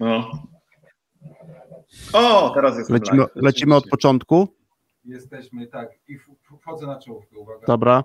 No. O, teraz jest Lecimy, lecimy od początku? Jesteśmy, tak. I wchodzę na czołówkę, uwaga. Dobra.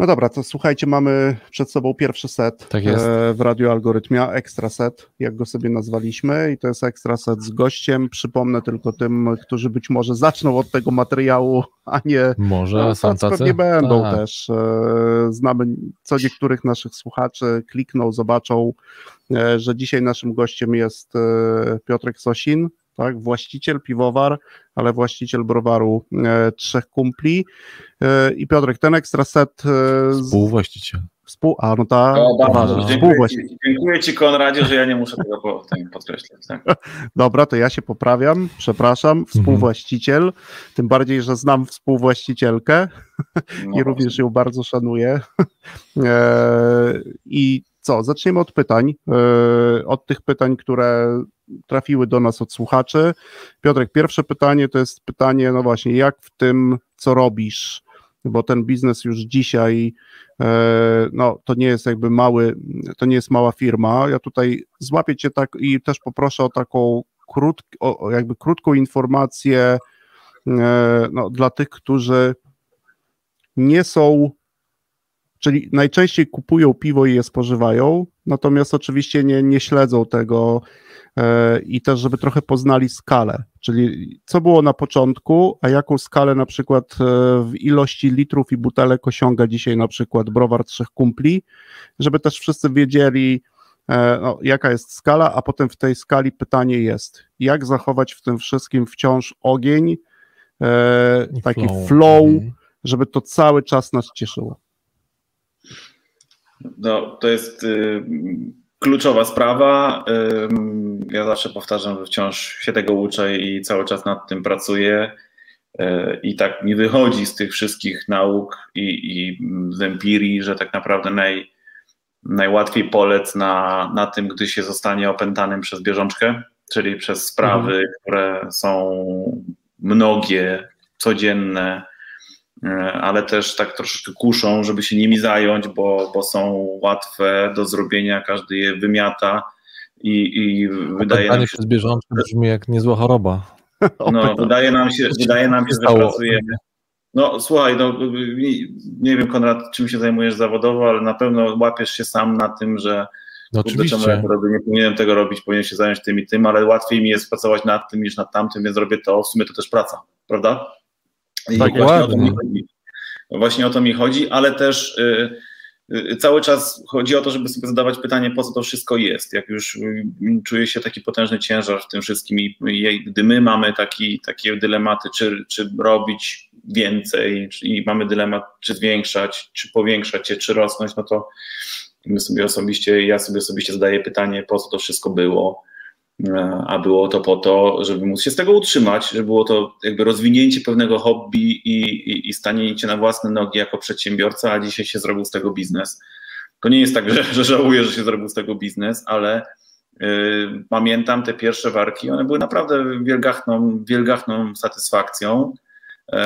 No dobra, to słuchajcie, mamy przed sobą pierwszy set tak. E, w Radio Algorytmia, ekstra set, jak go sobie nazwaliśmy i to jest ekstra set z gościem. Przypomnę tylko tym, którzy być może zaczną od tego materiału, a nie... Może, no, są tacy? Pewnie będą tak. też. E, znamy co niektórych naszych słuchaczy, klikną, zobaczą, e, że dzisiaj naszym gościem jest Piotrek Sosin, tak? właściciel piwowar, ale właściciel browaru e, Trzech Kumpli. E, I Piotrek, ten ekstra set... E, Współwłaściciel. Współ, a no ta, no, dziękuję, ci, dziękuję Ci Konradzie, że ja nie muszę tego podkreślać. Tak. Dobra, to ja się poprawiam, przepraszam, mhm. współwłaściciel, mhm. tym bardziej, że znam współwłaścicielkę no i również ją bardzo szanuję. I co, zaczniemy od pytań, od tych pytań, które trafiły do nas od słuchaczy. Piotrek, pierwsze pytanie to jest pytanie, no właśnie, jak w tym, co robisz, bo ten biznes już dzisiaj, e, no to nie jest jakby mały, to nie jest mała firma. Ja tutaj złapię Cię tak i też poproszę o taką krótk, o jakby krótką informację e, no, dla tych, którzy nie są czyli najczęściej kupują piwo i je spożywają, natomiast oczywiście nie, nie śledzą tego e, i też, żeby trochę poznali skalę, czyli co było na początku, a jaką skalę na przykład e, w ilości litrów i butelek osiąga dzisiaj na przykład browar Trzech Kumpli, żeby też wszyscy wiedzieli, e, no, jaka jest skala, a potem w tej skali pytanie jest, jak zachować w tym wszystkim wciąż ogień, taki flow, flow mhm. żeby to cały czas nas cieszyło. No, to jest y, kluczowa sprawa. Y, ja zawsze powtarzam, że wciąż się tego uczę i cały czas nad tym pracuję. Y, I tak mi wychodzi z tych wszystkich nauk i, i z empirii, że tak naprawdę naj, najłatwiej polec na, na tym, gdy się zostanie opętanym przez bieżączkę, czyli przez sprawy, mhm. które są mnogie, codzienne, ale też tak troszeczkę kuszą, żeby się nimi zająć, bo, bo są łatwe do zrobienia, każdy je wymiata i, i wydaje nam się... bieżączkę brzmi jak niezła choroba. No, wydaje nam się, wydaje nam się, że pracujemy. No słuchaj, no, nie wiem Konrad, czym się zajmujesz zawodowo, ale na pewno łapiesz się sam na tym, że no oczywiście. Czemu ja robię, nie powinienem tego robić, powinien się zająć tym i tym, ale łatwiej mi jest pracować nad tym niż nad tamtym, więc robię to, w sumie to też praca, prawda? I tak właśnie, o to mi chodzi. właśnie o to mi chodzi, ale też y, y, cały czas chodzi o to, żeby sobie zadawać pytanie, po co to wszystko jest. Jak już y, czuje się taki potężny ciężar w tym wszystkim i, gdy my mamy taki, takie dylematy, czy, czy robić więcej, i mamy dylemat, czy zwiększać, czy powiększać się, czy rosnąć, no to my sobie osobiście, ja sobie osobiście zadaję pytanie, po co to wszystko było a było to po to, żeby móc się z tego utrzymać, żeby było to jakby rozwinięcie pewnego hobby i, i, i stanięcie na własne nogi jako przedsiębiorca, a dzisiaj się zrobił z tego biznes. To nie jest tak, że, że żałuję, że się zrobił z tego biznes, ale y, pamiętam te pierwsze warki, one były naprawdę wielgachną, wielgachną satysfakcją. Y,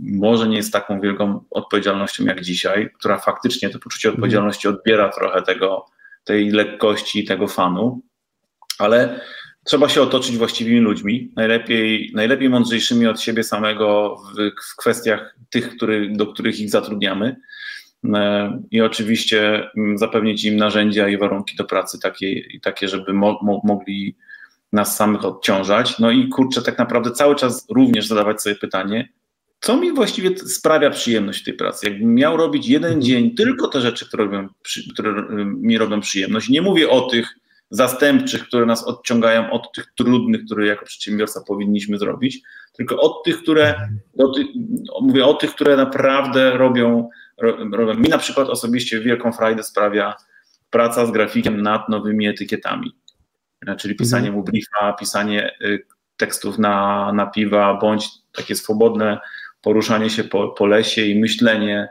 może nie jest taką wielką odpowiedzialnością jak dzisiaj, która faktycznie to poczucie odpowiedzialności odbiera trochę tego, tej lekkości, tego fanu ale trzeba się otoczyć właściwymi ludźmi, najlepiej, najlepiej mądrzejszymi od siebie samego w, w kwestiach tych, który, do których ich zatrudniamy. E, I oczywiście mm, zapewnić im narzędzia i warunki do pracy takie, takie żeby mo, mo, mogli nas samych odciążać. No i kurczę, tak naprawdę cały czas również zadawać sobie pytanie, co mi właściwie sprawia przyjemność w tej pracy? Jakbym miał robić jeden dzień tylko te rzeczy, które, robią, które y, mi robią przyjemność. Nie mówię o tych, zastępczych, które nas odciągają od tych trudnych, które jako przedsiębiorca powinniśmy zrobić, tylko od tych, które, ty, mówię o tych, które naprawdę robią, robią. Mi na przykład osobiście wielką frajdę sprawia praca z grafikiem nad nowymi etykietami, czyli pisanie mhm. mu briefa, pisanie y, tekstów na, na piwa, bądź takie swobodne poruszanie się po, po lesie i myślenie,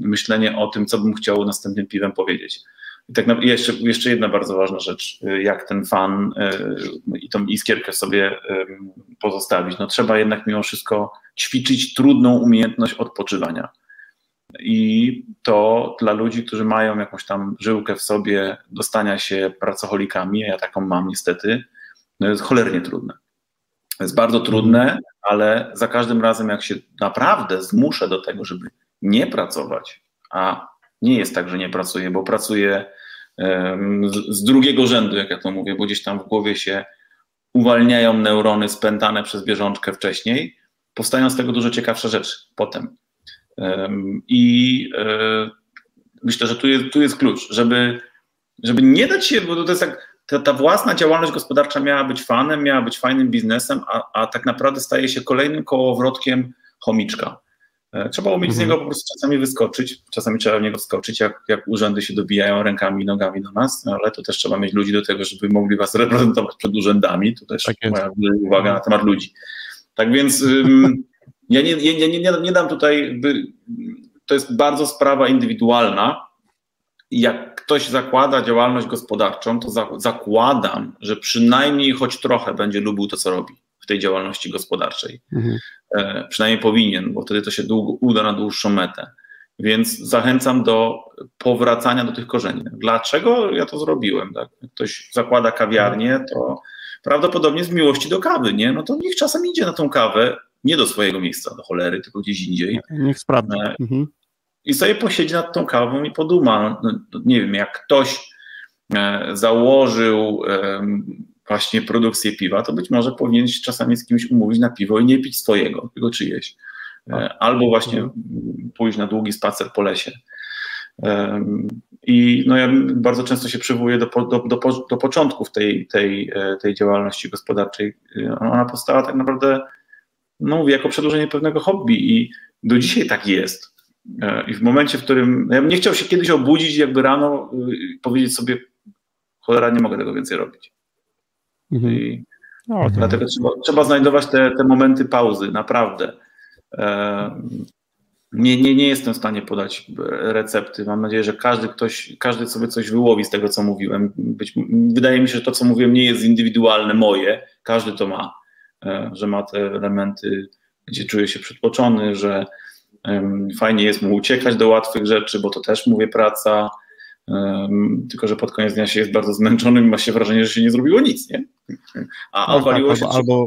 myślenie o tym, co bym chciał następnym piwem powiedzieć. I tak na, jeszcze, jeszcze jedna bardzo ważna rzecz, jak ten fan i tą iskierkę sobie pozostawić. No trzeba jednak mimo wszystko ćwiczyć trudną umiejętność odpoczywania. I to dla ludzi, którzy mają jakąś tam żyłkę w sobie dostania się pracocholikami, ja taką mam niestety, no jest cholernie trudne. Jest bardzo trudne, ale za każdym razem, jak się naprawdę zmuszę do tego, żeby nie pracować, a nie jest tak, że nie pracuję, bo pracuję z drugiego rzędu, jak ja to mówię, bo gdzieś tam w głowie się uwalniają neurony spętane przez bieżączkę wcześniej, powstają z tego dużo ciekawsze rzeczy potem. I e, myślę, że tu jest, tu jest klucz, żeby, żeby nie dać się, bo to jest tak, ta, ta własna działalność gospodarcza miała być fanem, miała być fajnym biznesem, a, a tak naprawdę staje się kolejnym kołowrotkiem chomiczka. E, trzeba umieć mhm. z niego po prostu czasami wyskoczyć, czasami trzeba w niego wskoczyć, jak, jak urzędy się dobijają rękami i nogami do nas, no ale to też trzeba mieć ludzi do tego, żeby mogli was reprezentować przed urzędami. To też tak moja uwaga na temat ludzi. Tak więc ja nie, nie, nie, nie, nie dam tutaj, to jest bardzo sprawa indywidualna. Jak ktoś zakłada działalność gospodarczą, to za, zakładam, że przynajmniej choć trochę będzie lubił to, co robi tej działalności gospodarczej. Mhm. E, przynajmniej powinien, bo wtedy to się długo, uda na dłuższą metę. Więc zachęcam do powracania do tych korzeni. Dlaczego ja to zrobiłem? Tak? Jak ktoś zakłada kawiarnię, to prawdopodobnie z miłości do kawy, nie? No to niech czasem idzie na tą kawę, nie do swojego miejsca, do cholery, tylko gdzieś indziej. Niech sprawdzi. E, mhm. I sobie posiedzi nad tą kawą i poduma. No, no, nie wiem, jak ktoś e, założył właśnie produkcję piwa, to być może powinien się czasami z kimś umówić na piwo i nie pić swojego, tylko czyjeś. E, tak. Albo właśnie mhm. pójść na długi spacer po lesie. I no ja bardzo często się przywołuję do, do, do, do początków tej, tej, tej działalności gospodarczej. Ona powstała tak naprawdę no mówię, jako przedłużenie pewnego hobby i do dzisiaj tak jest. E, I w momencie, w którym. Ja bym nie chciał się kiedyś obudzić, jakby rano y, powiedzieć sobie, cholera, nie mogę tego więcej robić. Mhm. I no, dlatego trzeba, trzeba, znajdować te, te momenty pauzy, naprawdę. E, nie, nie, nie jestem w stanie podać recepty. Mam nadzieję, że każdy ktoś, każdy sobie coś wyłowi z tego, co mówiłem. Być, wydaje mi się, że to, co mówiłem, nie jest indywidualne moje. Każdy to ma. E, że ma te elementy, gdzie czuje się przytłoczony, że fajnie jest mu uciekać do łatwych rzeczy, bo to też mówię praca, tylko że pod koniec dnia się jest bardzo zmęczonym i ma się wrażenie, że się nie zrobiło nic, nie? A no, odwaliło tak, się, albo...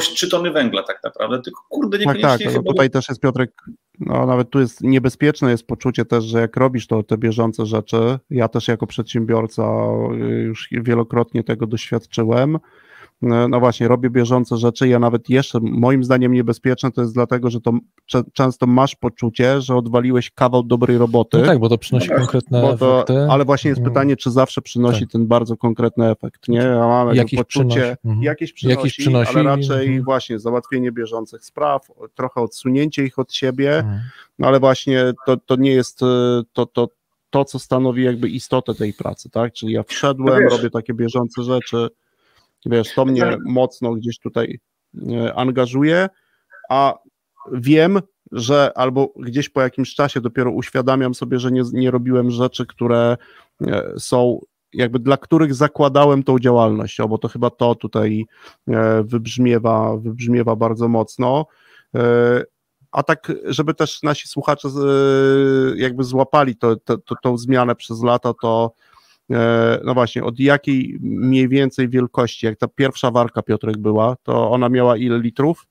się trzy tony węgla tak naprawdę, tylko kurde tak, niekoniecznie... Tak, tak, tutaj też jest Piotrek, no nawet tu jest niebezpieczne jest poczucie też, że jak robisz to te bieżące rzeczy, ja też jako przedsiębiorca y, już wielokrotnie tego doświadczyłem, no, no właśnie, robię bieżące rzeczy. Ja nawet jeszcze, moim zdaniem, niebezpieczne to jest dlatego, że to często masz poczucie, że odwaliłeś kawał dobrej roboty. No tak, bo to przynosi no, konkretne to, efekty. Ale właśnie jest mhm. pytanie, czy zawsze przynosi tak. ten bardzo konkretny efekt. Nie, ja mam jakieś poczucie, przynosi. Mhm. jakieś, przynosi, jakieś przynosi, ale raczej mhm. właśnie załatwienie bieżących spraw, trochę odsunięcie ich od siebie, mhm. no ale właśnie to, to nie jest e, to, to, to, co stanowi jakby istotę tej pracy, tak? Czyli ja wszedłem, no robię takie bieżące rzeczy, Wiesz, to mnie mocno gdzieś tutaj e, angażuje, a wiem, że albo gdzieś po jakimś czasie dopiero uświadamiam sobie, że nie, nie robiłem rzeczy, które e, są jakby dla których zakładałem tą działalność, bo to chyba to tutaj e, wybrzmiewa, wybrzmiewa bardzo mocno. A tak, żeby też nasi słuchacze jakby złapali to, to, to, tą zmianę przez lata, to no właśnie, od jakiej mniej więcej wielkości, jak ta pierwsza warka Piotrek była, to ona miała ile litrów?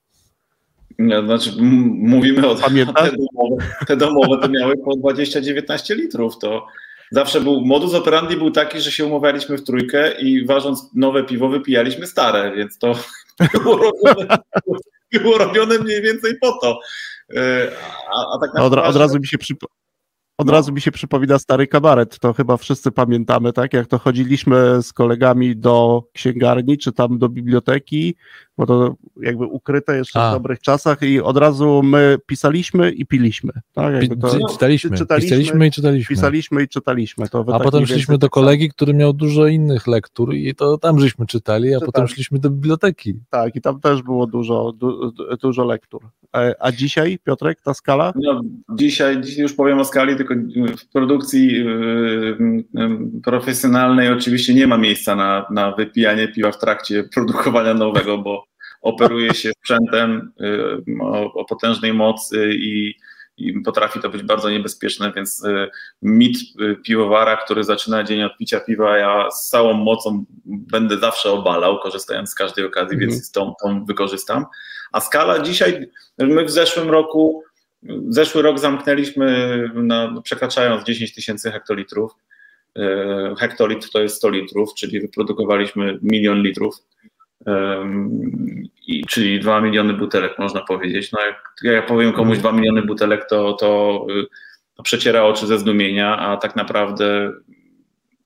Nie, znaczy mówimy o te domowe, te domowe to miały po 20-19 litrów, to zawsze był, modus operandi był taki, że się umawialiśmy w trójkę i ważąc nowe piwo wypijaliśmy stare, więc to było robione, było robione mniej więcej po to. E, a, a tak naprawdę... od, od razu mi się przypomniał od no. razu mi się przypomina stary kabaret, to chyba wszyscy pamiętamy, tak? Jak to chodziliśmy z kolegami do księgarni, czy tam do biblioteki, bo to jakby ukryte jeszcze A. w dobrych czasach i od razu my pisaliśmy i piliśmy. Tak? Jakby to, czytaliśmy, czytaliśmy, pisaliśmy i czytaliśmy. Pisaliśmy i czytaliśmy. To a potem szliśmy do kolegi, który miał dużo innych lektur i to tam żeśmy czytali, a Czytali. potem szliśmy do biblioteki. Tak, i tam też było dużo, du, dużo lektur. A dzisiaj, Piotrek, ta skala? No, dzisiaj, dzisiaj już powiem o skali, tylko w produkcji yy, yy, profesjonalnej oczywiście nie ma miejsca na, na wypijanie piwa w trakcie produkowania nowego, bo operuje się sprzętem y, o, o potężnej mocy i, i, potrafi to być bardzo niebezpieczne, więc y, mit y, piwowara, który zaczyna dzień od picia piwa, ja z całą mocą będę zawsze obalał, korzystając z każdej okazji, mhm. więc tą, tą wykorzystam. A skala dzisiaj, my w zeszłym roku, zeszły rok zamknęliśmy, na, przekraczając 10 tysięcy hektolitrów. Hektolitr to jest 100 litrów, czyli wyprodukowaliśmy milion litrów czyli 2 miliony butelek, można powiedzieć. No jak, ja powiem komuś 2 miliony butelek, to, to, to przeciera oczy ze zdumienia, a tak naprawdę,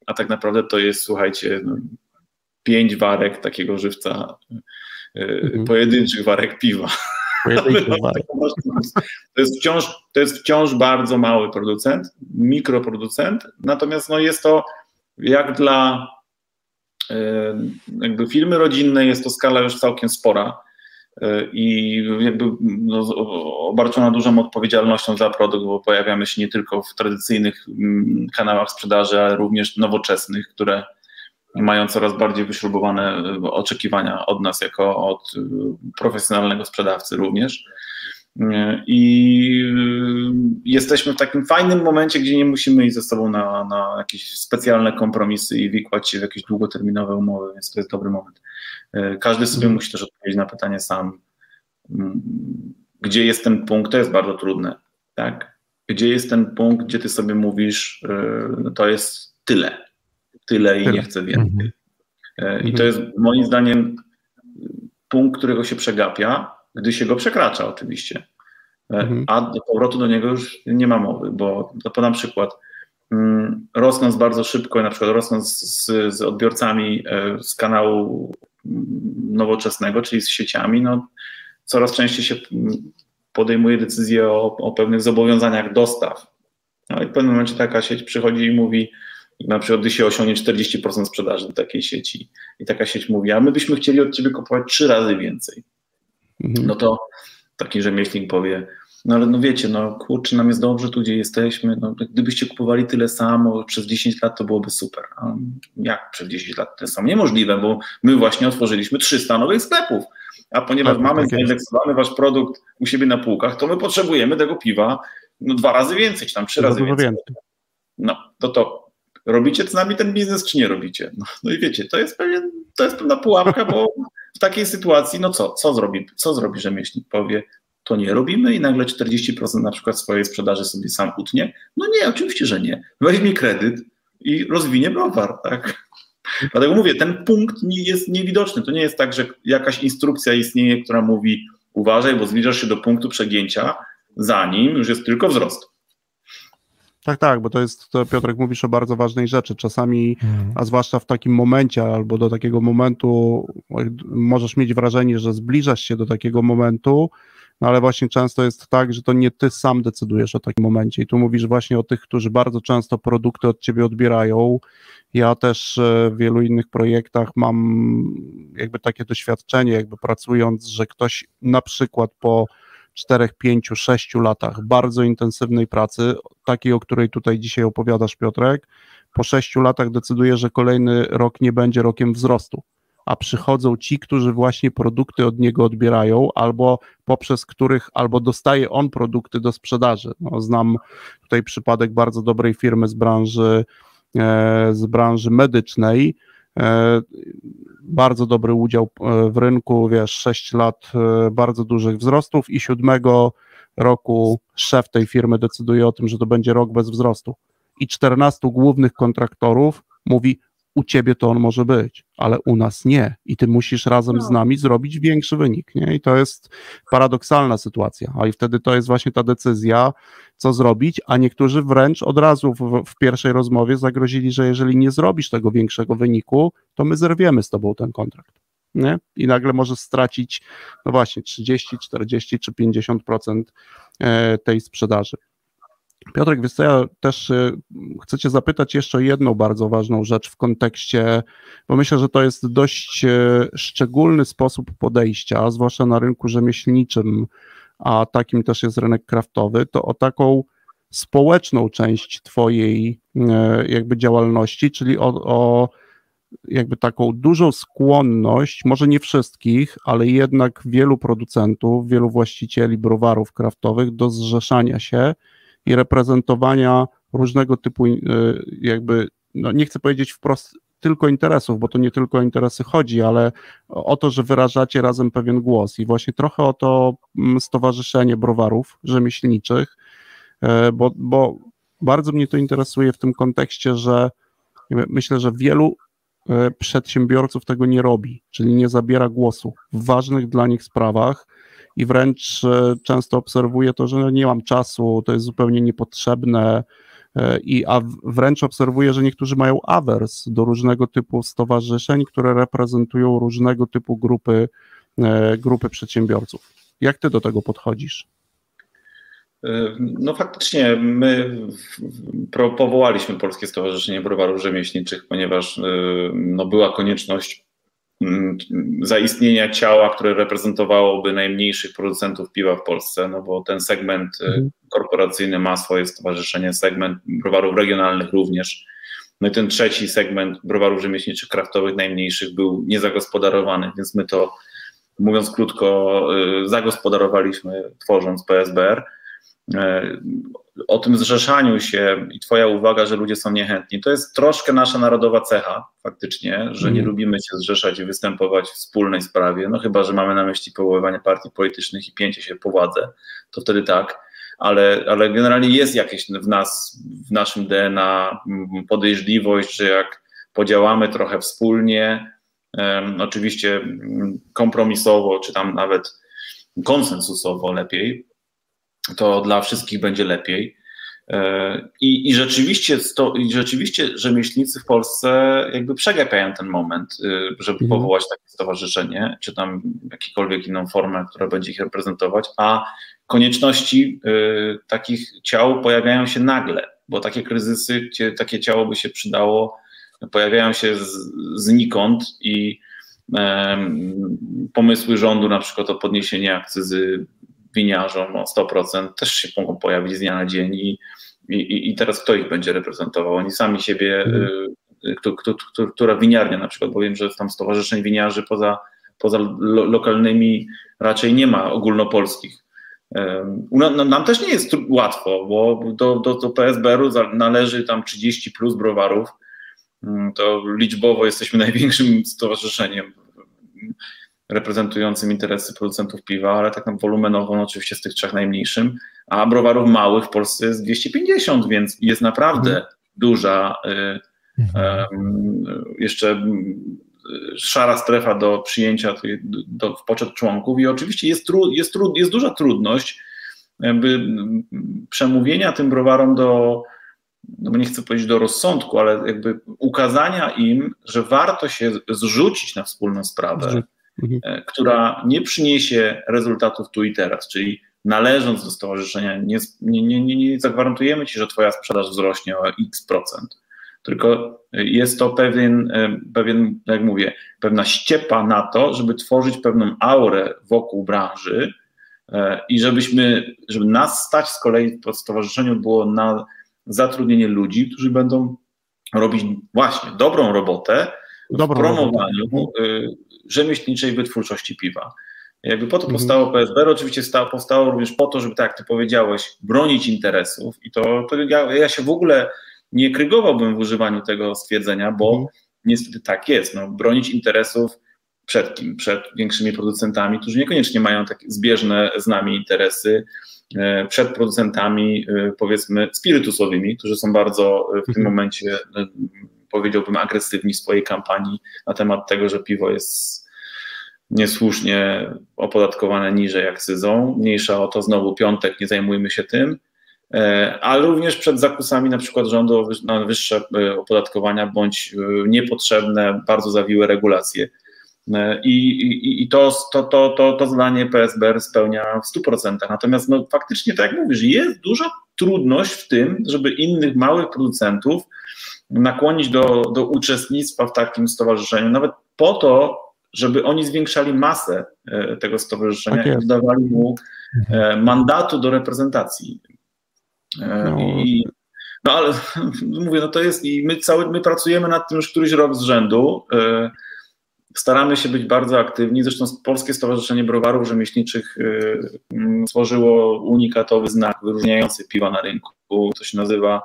a tak naprawdę to jest, słuchajcie, no, pięć warek takiego żywca, mhm. pojedynczych warek piwa. To jest, wciąż, to jest wciąż bardzo mały producent, mikroproducent, natomiast no jest to jak dla jakby filmy rodzinne jest to skala już całkiem spora e, i jakby no, obarczona dużą odpowiedzialnością za produkt, bo pojawiamy się nie tylko w tradycyjnych mm, kanałach sprzedaży, ale również nowoczesnych, które mają coraz bardziej wyśrubowane e, oczekiwania od nas jako od e, profesjonalnego sprzedawcy również. I y, jesteśmy w takim fajnym momencie, gdzie nie musimy iść ze sobą na, na jakieś specjalne kompromisy i wikłać się w jakieś długoterminowe umowy, więc to jest dobry moment. Każdy sobie musi też odpowiedzieć na pytanie sam, mm, gdzie jest ten punkt, to jest bardzo trudne, tak? Gdzie jest ten punkt, gdzie ty sobie mówisz, y, to jest tyle, tyle i nie chcę więcej. Mhm. I to jest moim zdaniem punkt, którego się przegapia, gdy się go przekracza oczywiście. E, mhm. A do powrotu do niego już nie ma mowy, bo to podam przykład. Mm, rosnąc bardzo szybko, na przykład rosnąc z, z odbiorcami e, z kanału mm, nowoczesnego, czyli z sieciami, no, coraz częściej się mm, podejmuje decyzję o, o pewnych zobowiązaniach dostaw. No i w pewnym momencie taka sieć przychodzi i mówi, na przykład gdy się osiągnie 40% sprzedaży do takiej sieci i taka sieć mówi, a my byśmy chcieli od ciebie kupować trzy razy więcej. Mhm. No to taki rzemieślnik powie, no ale no wiecie, no kurczę, nam jest dobrze tu, gdzie jesteśmy, no, gdybyście kupowali tyle samo przez 10 lat, to byłoby super. A jak przez 10 lat? To jest niemożliwe, bo my właśnie otworzyliśmy 300 nowych sklepów, a ponieważ tak, mamy tak zaindeksowany wasz produkt u siebie na półkach, to my potrzebujemy tego piwa no, dwa razy więcej, czy tam trzy razy więcej. więcej. No, to to robicie z nami ten biznes, czy nie robicie? No, no i wiecie, to jest pewien, to jest pewna pułapka, bo w takiej sytuacji, no co, co zrobi, co zrobi rzemieślnik? Powie, to nie robimy i nagle 40% na przykład swojej sprzedaży sobie sam utnie? No nie, oczywiście, że nie. Weźmie kredyt i rozwinie browar, tak? Dlatego mówię, ten punkt jest niewidoczny. To nie jest tak, że jakaś instrukcja istnieje, która mówi uważaj, bo zbliżasz się do punktu przegięcia, zanim już jest tylko wzrost. Tak, tak, bo to jest, to Piotrek, mówisz o bardzo ważnej rzeczy. Czasami, hmm. a zwłaszcza w takim momencie, albo do takiego momentu, możesz mieć wrażenie, że zbliżasz się do takiego momentu, no ale właśnie często jest tak, że to nie ty sam decydujesz o takim momencie. I tu mówisz właśnie o tych, którzy bardzo często produkty od ciebie odbierają. Ja też e, w wielu innych projektach mam jakby takie doświadczenie, jakby pracując, że ktoś na przykład po czterech, pięciu, sześciu latach bardzo intensywnej pracy, takiej, o której tutaj dzisiaj opowiadasz, Piotrek, po sześciu latach decyduje, że kolejny rok nie będzie rokiem wzrostu, a przychodzą ci, którzy właśnie produkty od niego odbierają, albo poprzez których, albo dostaje on produkty do sprzedaży. No, znam tutaj przypadek bardzo dobrej firmy z branży, e, z branży medycznej, bardzo dobry udział e, w rynku, wiesz, 6 lat e, bardzo dużych wzrostów i siódmego roku szef tej firmy decyduje o tym, że to będzie rok bez wzrostu. I 14 głównych kontraktorów mówi, u ciebie to on może być, ale u nas nie. I ty musisz razem z no. nami zrobić większy wynik. Nie? I to jest paradoksalna sytuacja. A i wtedy to jest właśnie ta decyzja, co zrobić, a niektórzy wręcz od razu w, w pierwszej rozmowie zagrozili, że jeżeli nie zrobisz tego większego wyniku, to my zerwiemy z tobą ten kontrakt. nie? i nagle może stracić, no właśnie, 30, 40 czy 50% e, tej sprzedaży. Piotrek, co, ja też e, chcę Cię zapytać jeszcze o jedną bardzo ważną rzecz w kontekście, bo myślę, że to jest dość e, szczególny sposób podejścia, zwłaszcza na rynku rzemieślniczym, a takim też jest rynek kraftowy, to o taką społeczną część Twojej jakby działalności, czyli o, o jakby taką dużą skłonność, może nie wszystkich, ale jednak wielu producentów, wielu właścicieli browarów kraftowych do zrzeszania się i reprezentowania różnego typu y, jakby, no nie chcę powiedzieć wprost tylko interesów, bo to nie tylko o interesy chodzi, ale o to, że wyrażacie razem pewien głos i właśnie trochę o to mm, Stowarzyszenie Browarów Rzemieślniczych, e, bo, bo bardzo mnie to interesuje w tym kontekście, że myślę, że wielu E, przedsiębiorców tego nie robi, czyli nie zabiera głosu w ważnych dla nich sprawach i wręcz e, często obserwuję to, że nie mam czasu, to jest zupełnie niepotrzebne, e, i, a wręcz obserwuję, że niektórzy mają awers do różnego typu stowarzyszeń, które reprezentują różnego typu grupy, grupy przedsiębiorców. Jak ty do tego podchodzisz? No faktycznie my powołaliśmy Polskie Stowarzyszenie Browarów Rzemieślniczych, ponieważ no, była konieczność zaistnienia ciała, które reprezentowałoby najmniejszych producentów piwa w Polsce, no bo ten segment y, mhm. korporacyjny ma swoje stowarzyszenie, segment browarów regionalnych również. No i ten trzeci segment browarów rzemieślniczych, kraftowych, najmniejszych był niezagospodarowany, więc my to, mówiąc krótko, y, zagospodarowaliśmy tworząc PSBR. E, o tym zrzeszaniu się i Twoja uwaga, że ludzie są niechętni, to jest troszkę nasza narodowa cecha, faktycznie, że nie mm. lubimy się zrzeszać i występować w wspólnej sprawie. No chyba, że mamy na myśli powoływanie partii politycznych i pięcie się po władzę, to wtedy tak. Ale, ale generalnie jest jakieś w nas, w naszym DNA podejrzliwość, że jak podziałamy trochę wspólnie, um, oczywiście kompromisowo, czy tam nawet konsensusowo lepiej, to dla wszystkich będzie lepiej. E, I, i, rzeczywiście, sto, I rzeczywiście rzemieślnicy w Polsce jakby przegapiają ten moment, y, żeby mhm. powołać takie stowarzyszenie, czy tam jakiekolwiek inną formę, która będzie ich reprezentować, a konieczności y, takich ciał pojawiają się nagle, bo takie kryzysy, gdzie takie ciało by się przydało, pojawiają się z, znikąd i pomysły rządu na przykład o podniesienie akcyzy winiarzom o 100% też się mogą pojawić z dnia na dzień i, i, i teraz kto ich będzie reprezentował? Oni sami siebie, mm. kto, kto, która winiarnia na przykład, bo wiem, że tam stowarzyszeń winiarzy poza, poza lo, lokalnymi raczej nie ma ogólnopolskich. Um, nam też nie jest łatwo, bo do, do, do PSBR-u należy tam 30 plus browarów. Um, to liczbowo jesteśmy największym stowarzyszeniem reprezentującym interesy producentów piwa, ale tak na wolumenowo no, oczywiście z tych trzech najmniejszym, a browarów małych w Polsce jest 250, więc jest naprawdę mhm. duża y, mhm. jeszcze y, szara strefa do przyjęcia do, w poczet członków i oczywiście jest, tru, jest, tru, jest duża trudność jakby przemówienia tym browarom do, no nie chcę powiedzieć do rozsądku, ale jakby ukazania im, że warto się zrzucić na wspólną sprawę, mhm. E, która nie przyniesie rezultatów tu i teraz, czyli należąc do stowarzyszenia, nie, nie, nie, nie zagwarantujemy ci, że twoja sprzedaż wzrośnie o x procent, tylko jest to pewien, e, pewien, jak mówię, pewna ściepa na to, żeby tworzyć pewną aurę wokół branży e, i żebyśmy, żeby nas stać z kolei po stowarzyszeniu było na zatrudnienie ludzi, którzy będą robić właśnie dobrą robotę w promowaniu robotę rzemieślniczej wytwórczości piwa. Jakby po to mhm. powstało PSBR, oczywiście stało, powstało również po to, żeby, tak jak ty powiedziałeś, bronić interesów i to, to ja, ja, się w ogóle nie krygowałbym w używaniu tego stwierdzenia, bo mhm. niestety tak jest, no, bronić interesów przed kim? Przed większymi producentami, którzy niekoniecznie mają takie zbieżne z nami interesy, e, przed producentami e, powiedzmy spirytusowymi, którzy są bardzo w tym mhm. momencie powiedziałbym, agresywni w swojej kampanii na temat tego, że piwo jest niesłusznie opodatkowane niżej akcyzą. Mniejsza o to, znowu piątek, nie zajmujmy się tym, e, ale również przed zakusami na przykład rządu na wyższe e, opodatkowania bądź e, niepotrzebne, bardzo zawiłe regulacje. I, i, i to, to, to, to, to zadanie PSBR spełnia w 100%. Natomiast no, faktycznie, tak jak mówisz, jest duża trudność w tym, żeby innych małych producentów nakłonić do, do uczestnictwa w takim stowarzyszeniu, nawet po to, żeby oni zwiększali masę e, tego stowarzyszenia tak i dawali mu e, mandatu do reprezentacji. E, no. I, no ale mówię, no to jest i my cały, my pracujemy nad tym już któryś rok z rzędu. Staramy się być bardzo aktywni. Zresztą Polskie Stowarzyszenie Browarów Rzemieślniczych stworzyło unikatowy znak wyróżniający piwa na rynku. To się nazywa,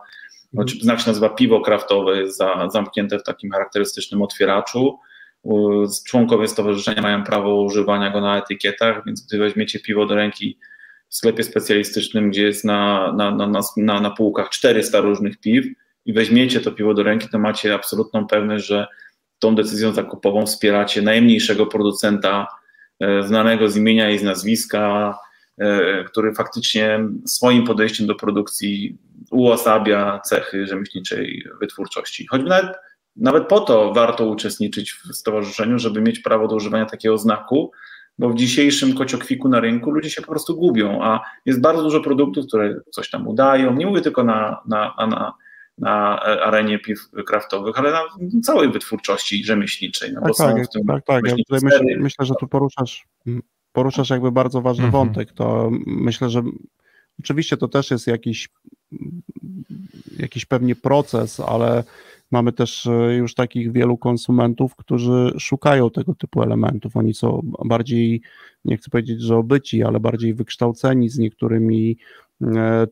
znak się nazywa piwo kraftowe, za, zamknięte w takim charakterystycznym otwieraczu. Członkowie stowarzyszenia mają prawo używania go na etykietach, więc gdy weźmiecie piwo do ręki w sklepie specjalistycznym, gdzie jest na, na, na, na, na półkach 400 różnych piw i weźmiecie to piwo do ręki, to macie absolutną pewność, że tą decyzją zakupową wspieracie najmniejszego producenta e, znanego z imienia i z nazwiska, e, który faktycznie swoim podejściem do produkcji uosabia cechy rzemieślniczej wytwórczości. Choćby nawet nawet po to warto uczestniczyć w stowarzyszeniu, żeby mieć prawo do używania takiego znaku, bo w dzisiejszym kociokwiku na rynku ludzie się po prostu gubią, a jest bardzo dużo produktów, które coś tam udają. Nie mówię tylko na, na, na, na arenie piw kraftowych, ale na całej wytwórczości rzemieślniczej. No tak, tak, tym, tak, tak. Ja myślę, myślę, że tu poruszasz, poruszasz jakby bardzo ważny mhm. wątek. To myślę, że oczywiście to też jest jakiś, jakiś pewnie proces, ale Mamy też e, już takich wielu konsumentów, którzy szukają tego typu elementów. Oni są bardziej, nie chcę powiedzieć, że obyci, ale bardziej wykształceni z niektórymi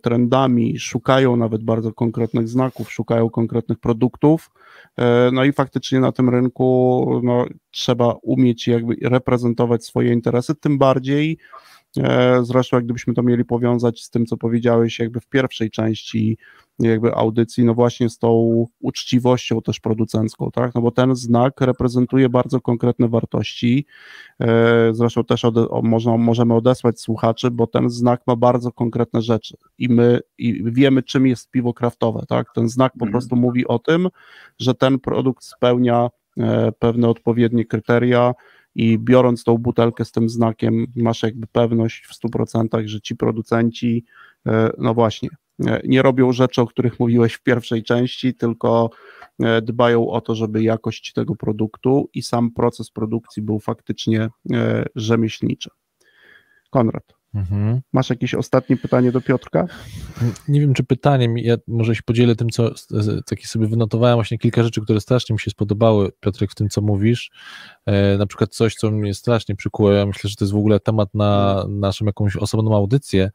trendami, szukają nawet bardzo konkretnych znaków, szukają konkretnych produktów. E, no i faktycznie na tym rynku no, trzeba umieć jakby reprezentować swoje interesy, tym bardziej Zresztą, jak gdybyśmy to mieli powiązać z tym, co powiedziałeś, jakby w pierwszej części jakby audycji, no właśnie z tą uczciwością też producencką, tak, no bo ten znak reprezentuje bardzo konkretne wartości, e, zresztą też ode, można, możemy odesłać słuchaczy, bo ten znak ma bardzo konkretne rzeczy i my i wiemy, czym jest piwo kraftowe, tak, ten znak po mhm. prostu mówi o tym, że ten produkt spełnia e, pewne odpowiednie kryteria, i biorąc tą butelkę z tym znakiem, masz jakby pewność w 100%, że ci producenci, e, no właśnie, nie robią rzeczy, o których mówiłeś w pierwszej części, tylko e, dbają o to, żeby jakość tego produktu i sam proces produkcji był faktycznie e, rzemieślniczy. Konrad. Mhm. Masz jakieś ostatnie pytanie do Piotrka? Nie wiem, czy pytaniem, ja może się podzielę tym, co taki sobie wynotowałem, właśnie kilka rzeczy, które strasznie mi się spodobały, Piotrek, w tym, co mówisz. E, na przykład coś, co mnie strasznie przykuło, ja myślę, że to jest w ogóle temat na naszą jakąś osobną audycję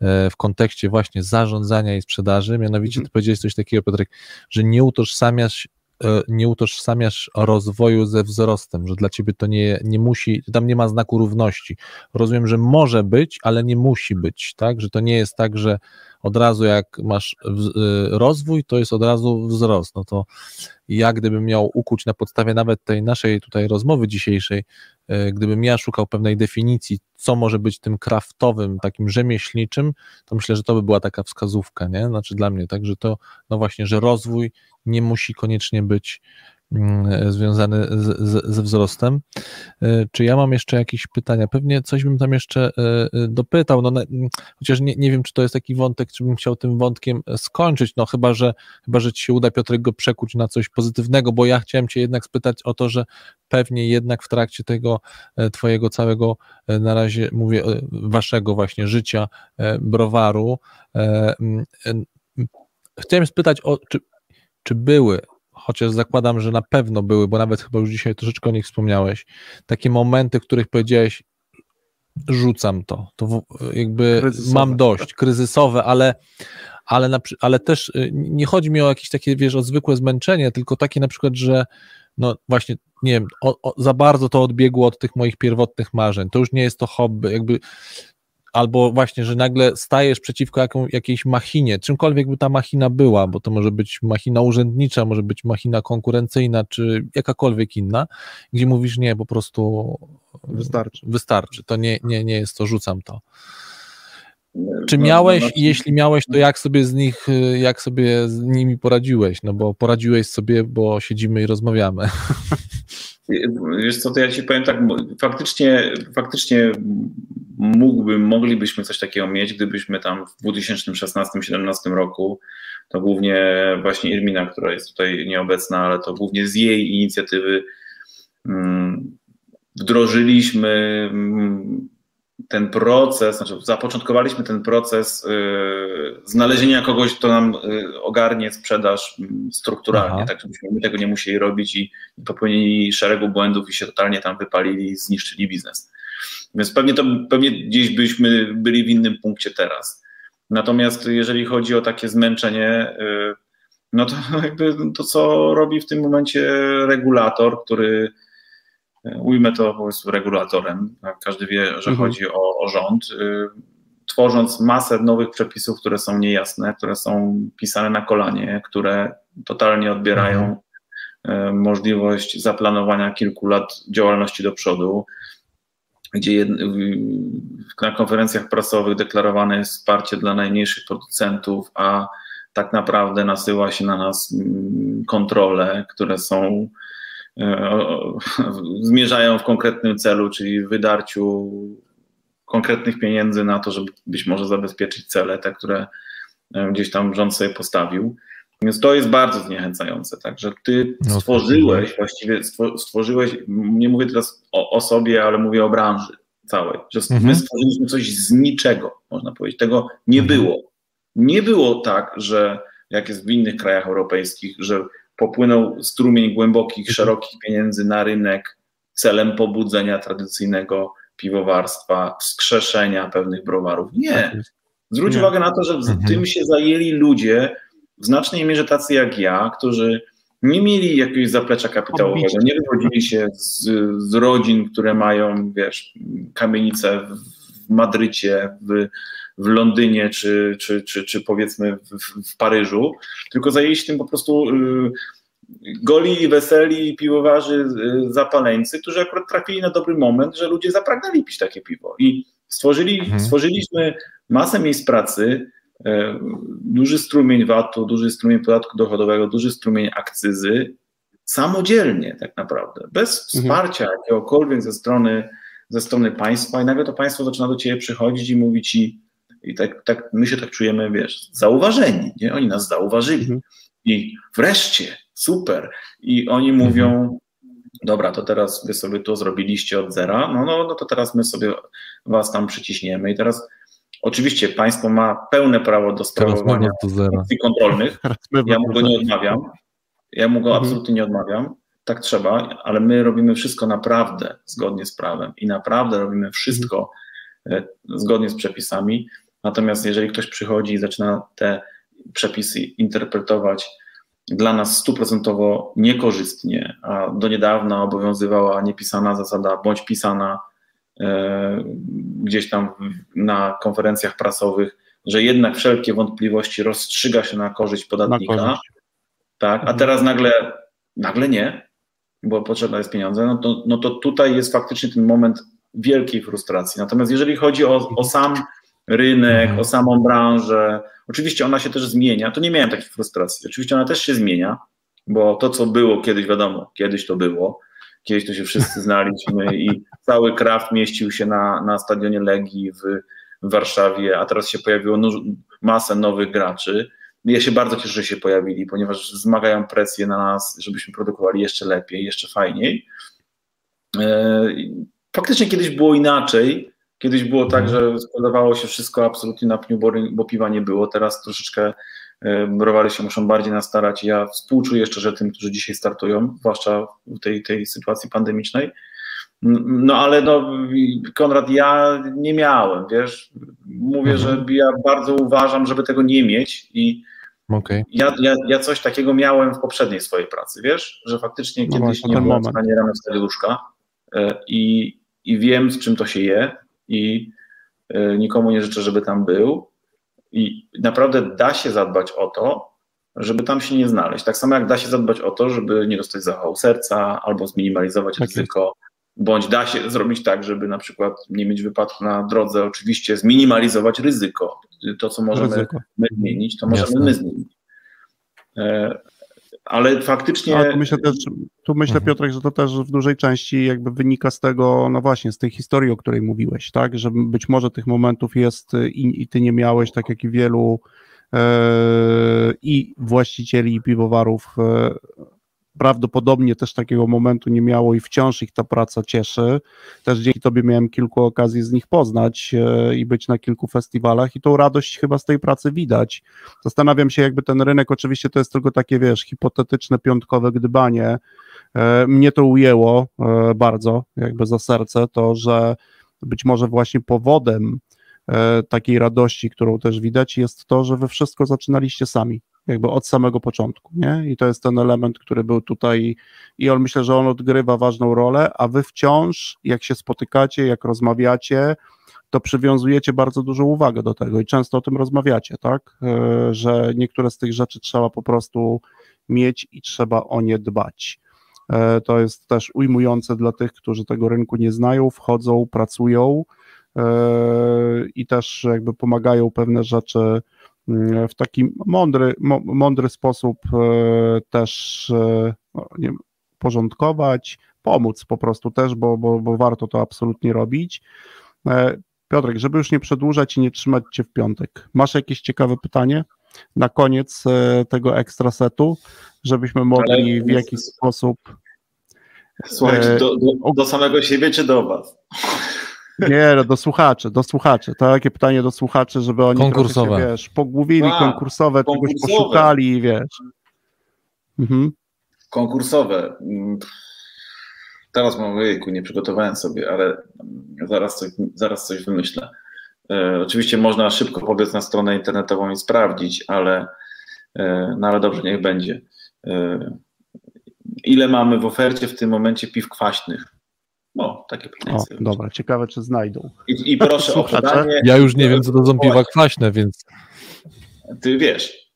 e, w kontekście właśnie zarządzania i sprzedaży, mianowicie mhm. ty powiedziałeś coś takiego, Piotrek, że nie utożsamiasz nie utożsamiasz rozwoju ze wzrostem, że dla ciebie to nie, nie musi, tam nie ma znaku równości. Rozumiem, że może być, ale nie musi być, tak? Że to nie jest tak, że od razu jak masz e, rozwój, to jest od razu wzrost. No to ja gdybym miał ukuć na podstawie nawet tej naszej tutaj rozmowy dzisiejszej, e, gdybym ja szukał pewnej definicji, co może być tym kraftowym, takim rzemieślniczym, to myślę, że to by była taka wskazówka, nie? Znaczy dla mnie, tak, że to, no właśnie, że rozwój nie musi koniecznie być związany z, z, ze wzrostem. E, czy ja mam jeszcze jakieś pytania? Pewnie coś bym tam jeszcze e, e, dopytał, no, chociaż nie, nie wiem, czy to jest taki wątek, czy bym chciał tym wątkiem skończyć, no chyba, że chyba, że ci się uda Piotrek go przekuć na coś pozytywnego, bo ja chciałem cię jednak spytać o to, że pewnie jednak w trakcie tego twojego całego, na razie mówię, waszego właśnie życia browaru, chciałem spytać o, czy, czy były chociaż zakładam, że na pewno były, bo nawet chyba już dzisiaj troszeczkę o nich wspomniałeś, takie momenty, w których powiedziałeś, rzucam to, to jakby kryzysowe. mam dość, kryzysowe, ale, ale, na, ale też y, nie chodzi mi o jakieś takie, wiesz, o zwykłe zmęczenie, tylko takie na przykład, że no właśnie, nie wiem, o, o, za bardzo to odbiegło od tych moich pierwotnych marzeń, to już nie jest to hobby, jakby albo właśnie, że nagle stajesz przeciwko jaką, jakiejś machinie, czymkolwiek by ta machina była, bo to może być machina urzędnicza, może być machina konkurencyjna, czy jakakolwiek inna, gdzie mówisz nie, po prostu wystarczy. Wystarczy, to nie, nie, nie jest to, rzucam to. Czy no, miałeś, no, no, jeśli miałeś, to jak sobie z nich, jak sobie z nimi poradziłeś? No bo poradziłeś sobie, bo siedzimy i rozmawiamy. Wiesz co, to ja ci powiem tak, faktycznie, faktycznie mógłbym, moglibyśmy coś takiego mieć, gdybyśmy tam w 2016-2017 roku, to głównie właśnie Irmina, która jest tutaj nieobecna, ale to głównie z jej inicjatywy mm, wdrożyliśmy mm, ten proces, znaczy zapoczątkowaliśmy ten proces y, znalezienia kogoś, kto nam y, ogarnie sprzedaż mm, strukturalnie, Aha. tak żebyśmy my tego nie musieli robić i, i popełnili szeregu błędów i się totalnie tam wypalili i zniszczyli biznes. Więc pewnie to pewnie gdzieś byśmy byli w innym punkcie teraz. Natomiast jeżeli chodzi o takie zmęczenie, y, no to jakby to, co robi w tym momencie regulator, który ujmę to po prostu regulatorem, każdy wie, że mhm. chodzi o, o rząd, y, tworząc masę nowych przepisów, które są niejasne, które są pisane na kolanie, które totalnie odbierają mhm. Y, możliwość zaplanowania kilku lat działalności do przodu, gdzie na konferencjach prasowych deklarowane jest wsparcie dla najmniejszych producentów, a tak naprawdę nasyła się na nas mm, kontrole, które są E, zmierzają w konkretnym celu, czyli wydarciu konkretnych pieniędzy na to, żeby być może zabezpieczyć cele, te, które e, gdzieś tam rząd sobie postawił. Więc to jest bardzo zniechęcające. Także ty no, stworzyłeś, właściwie stworzyłeś, nie mówię teraz o, o sobie, ale mówię o branży całej, że mhm. my stworzyliśmy coś z niczego, można powiedzieć. Tego nie mhm. było. Nie było tak, że jak jest w innych krajach europejskich, że popłynął strumień głębokich, mhm. szerokich pieniędzy na rynek celem pobudzenia tradycyjnego piwowarstwa, wskrzeszenia pewnych browarów. Nie. Tak Zwróć nie. uwagę na to, że mhm. tym się zajęli ludzie, w znacznej mierze tacy jak ja, którzy nie mieli jakiegoś zaplecza kapitałowego, nie wychodzili się z, z rodzin, które mają, wiesz, kamienice w Madrycie, w w Londynie czy, czy, czy, czy powiedzmy w, w Paryżu, tylko zajęli się tym po prostu y, goli, weseli, piwowarzy, y, zapaleńcy, którzy akurat trafili na dobry moment, że ludzie zapragnęli pić takie piwo. I stworzyli, mhm. stworzyliśmy masę miejsc pracy, duży strumień VAT-u, duży strumień podatku dochodowego, duży strumień akcyzy, samodzielnie tak naprawdę, bez mhm. wsparcia jakiegokolwiek ze strony, ze strony państwa i nagle to państwo zaczyna do ciebie przychodzić i mówi ci, i tak, tak my się tak czujemy, wiesz, zauważeni, nie? Oni nas zauważyli. Mhm. I wreszcie, super. I oni mhm. mówią, dobra, to teraz wy sobie to zrobiliście od zera, no, no, no to teraz my sobie was tam przyciśniemy i teraz oczywiście państwo ma pełne prawo do sprawowania funkcji kontrolnych, ja mu go nie odmawiam, ja mu go mhm. absolutnie nie odmawiam, tak trzeba, ale my robimy wszystko naprawdę zgodnie z prawem i naprawdę robimy wszystko e, zgodnie z przepisami, Natomiast jeżeli ktoś przychodzi i zaczyna te przepisy interpretować dla nas stuprocentowo niekorzystnie, a do niedawna obowiązywała niepisana zasada bądź pisana gdzieś tam na konferencjach prasowych, że jednak wszelkie wątpliwości rozstrzyga się na korzyść podatnika, na korzyść. tak, a mhm. teraz nagle, nagle nie, bo potrzebne jest pieniądze, no to, no to tutaj jest faktycznie ten moment wielkiej frustracji. Natomiast jeżeli chodzi o, o sam rynek, mhm. o samą branżę. Oczywiście ona się też zmienia. To nie miałem takiej frustracji. Oczywiście ona też się zmienia, bo to, co było kiedyś, wiadomo, kiedyś to było. Kiedyś to się wszyscy znaliśmy i cały kraft mieścił się na, na stadionie Legii w, w Warszawie, a teraz się pojawiło masę nowych graczy. Ja się bardzo cieszę, że się pojawili, ponieważ zmagają presję na nas, żebyśmy produkowali jeszcze lepiej, jeszcze fajniej. E, faktycznie kiedyś było inaczej, Kiedyś było tak, że sprzedawało się wszystko absolutnie na pniu, bo piwa nie było. Teraz troszeczkę browary się muszą bardziej nastarać. Ja współczuję szczerze tym, którzy dzisiaj startują, zwłaszcza w tej, tej sytuacji pandemicznej. No ale no, Konrad, ja nie miałem, wiesz, mówię, mhm. że ja bardzo uważam, żeby tego nie mieć i okay. ja, ja, ja coś takiego miałem w poprzedniej swojej pracy, wiesz, że faktycznie no kiedyś nie byłem w stanie rano wstać łóżka e, i, i wiem, z czym to się je, i e, nikomu nie życzę, żeby tam był. I naprawdę da się zadbać o to, żeby tam się nie znaleźć. Tak samo jak da się zadbać o to, żeby nie dostać zawału serca albo zminimalizować tak ryzyko, bądź da się zrobić tak, żeby na przykład nie mieć wypadku na drodze, oczywiście zminimalizować ryzyko. To, co możemy ryzyko. my zmienić, to możemy Jasne. my zmienić. Ale faktycznie. Ale tu myślę też, tu myślę mhm. Piotrek, że to też w dużej części jakby wynika z tego, no właśnie, z tej historii, o której mówiłeś, tak? Że być może tych momentów jest i, i ty nie miałeś, tak jak i wielu e, i właścicieli piwowarów e, prawdopodobnie też takiego momentu nie miało i wciąż ich ta praca cieszy. Też dzięki Tobie miałem kilku okazji z nich poznać e, i być na kilku festiwalach i tą radość chyba z tej pracy widać. Zastanawiam się, jakby ten rynek, oczywiście to jest tylko takie, wiesz, hipotetyczne, piątkowe gdybanie. E, mnie to ujęło e, bardzo, jakby za serce, to, że być może właśnie powodem takiej radości, którą też widać, jest to, że wy wszystko zaczynaliście sami jakby od samego początku, nie? I to jest ten element, który był tutaj i on myślę, że on odgrywa ważną rolę, a wy wciąż, jak się spotykacie, jak rozmawiacie, to przywiązujecie bardzo dużą uwagę do tego i często o tym rozmawiacie, tak? E, że niektóre z tych rzeczy trzeba po prostu mieć i trzeba o nie dbać. E, to jest też ujmujące dla tych, którzy tego rynku nie znają, wchodzą, pracują e, i też jakby pomagają pewne rzeczy w taki mądry, mądry sposób e, też e, no, nie porządkować, pomóc po prostu też, bo, bo, bo warto to absolutnie robić. E, Piotrek, żeby już nie przedłużać i nie trzymać Cię w piątek, masz jakieś ciekawe pytanie na koniec tego ekstra setu, żebyśmy mogli Ale w jakiś sposób. Słuchajcie, do, do, do samego siebie czy do Was? Nie, no, do słuchaczy, do słuchaczy. To takie pytanie do słuchaczy, żeby oni konkursowe. Się, wiesz, pogłówili, A, konkursowe, konkursowe, czegoś poszukali, wiesz. Mhm. Konkursowe. Teraz mam, wyjku, nie przygotowałem sobie, ale zaraz coś, zaraz coś wymyślę. E, oczywiście można szybko pobiec na stronę internetową i sprawdzić, ale, e, no ale dobrze, niech będzie. E, ile mamy w ofercie w tym momencie piw kwaśnych? No, takie pytanie. O, dobra, ciekawe, czy znajdą. I, i proszę o podanie. Ja już nie wiem, co to są piwa kwaśne, więc. Ty wiesz.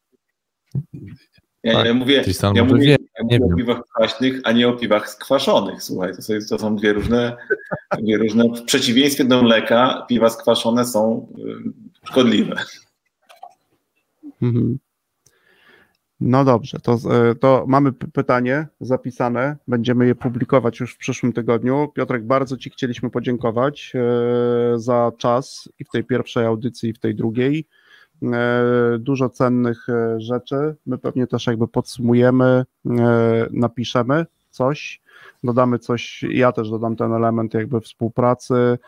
Ja tak, nie mówię, ja mówię, wie, ja mówię o piwach kwaśnych, a nie o piwach skwaszonych. Słuchaj, to, są, to są dwie różne, dwie różne. W przeciwieństwie do mleka, piwa skwaszone są y, szkodliwe. Mhm. No dobrze, to, e, to mamy pytanie zapisane, będziemy je publikować już w przyszłym tygodniu. Piotrek, bardzo Ci chcieliśmy podziękować e, za czas i w tej pierwszej audycji, i w tej drugiej. E, dużo cennych rzeczy. My pewnie też jakby podsumujemy, napiszemy coś, dodamy coś, ja też dodam ten element jakby współpracy,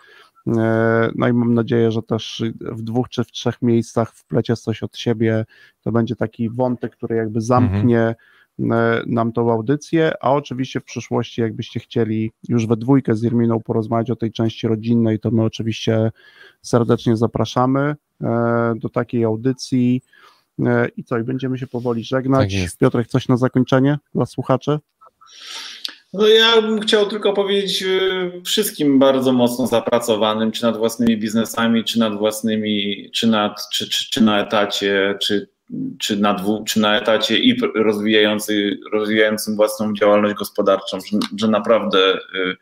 no i mam nadzieję, że też w dwóch czy w trzech miejscach wplecie coś od siebie. To będzie taki wątek, który jakby zamknie mhm. nam tą audycję, a oczywiście w przyszłości, jakbyście chcieli już we dwójkę z Irminą porozmawiać o tej części rodzinnej, to my oczywiście serdecznie zapraszamy e, do takiej audycji. I co, i będziemy się powoli żegnać. Tak Piotrek, coś na zakończenie dla słuchaczy? No ja bym chciał tylko powiedzieć y, wszystkim bardzo mocno zapracowanym, czy nad własnymi biznesami, czy nad własnymi, czy, nad, czy, czy, czy na etacie, czy, czy, na dwu, czy na etacie i rozwijający, rozwijającym własną działalność gospodarczą, że, że naprawdę y,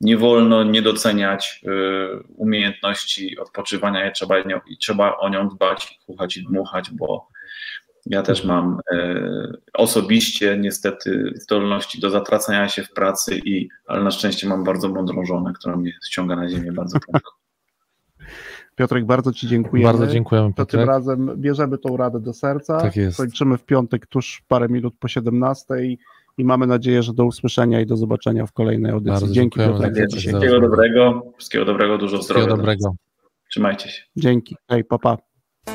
nie wolno nie doceniać y, umiejętności odpoczywania i trzeba, i trzeba o nią dbać, chuchać i dmuchać, bo ja też mam e, osobiście niestety zdolności do zatracania się w pracy, i, ale na szczęście mam bardzo mądrą żonę, która mnie ściąga na ziemię bardzo prędko. Piotrek, bardzo Ci dziękujemy. Bardzo dziękujemy, To tym razem bierzemy tą radę do serca. Tak jest. Kończymy w piątek tuż parę minut po 17 i mamy nadzieję, że do usłyszenia i do zobaczenia w kolejnej audycji. Bardzo Dzięki Piotrek. Wszystkiego dobrego, wszystkiego dobrego, dużo wszystkiego zdrowia. dobrego. Trzymajcie się. Dzięki. Hej, papa. Pa.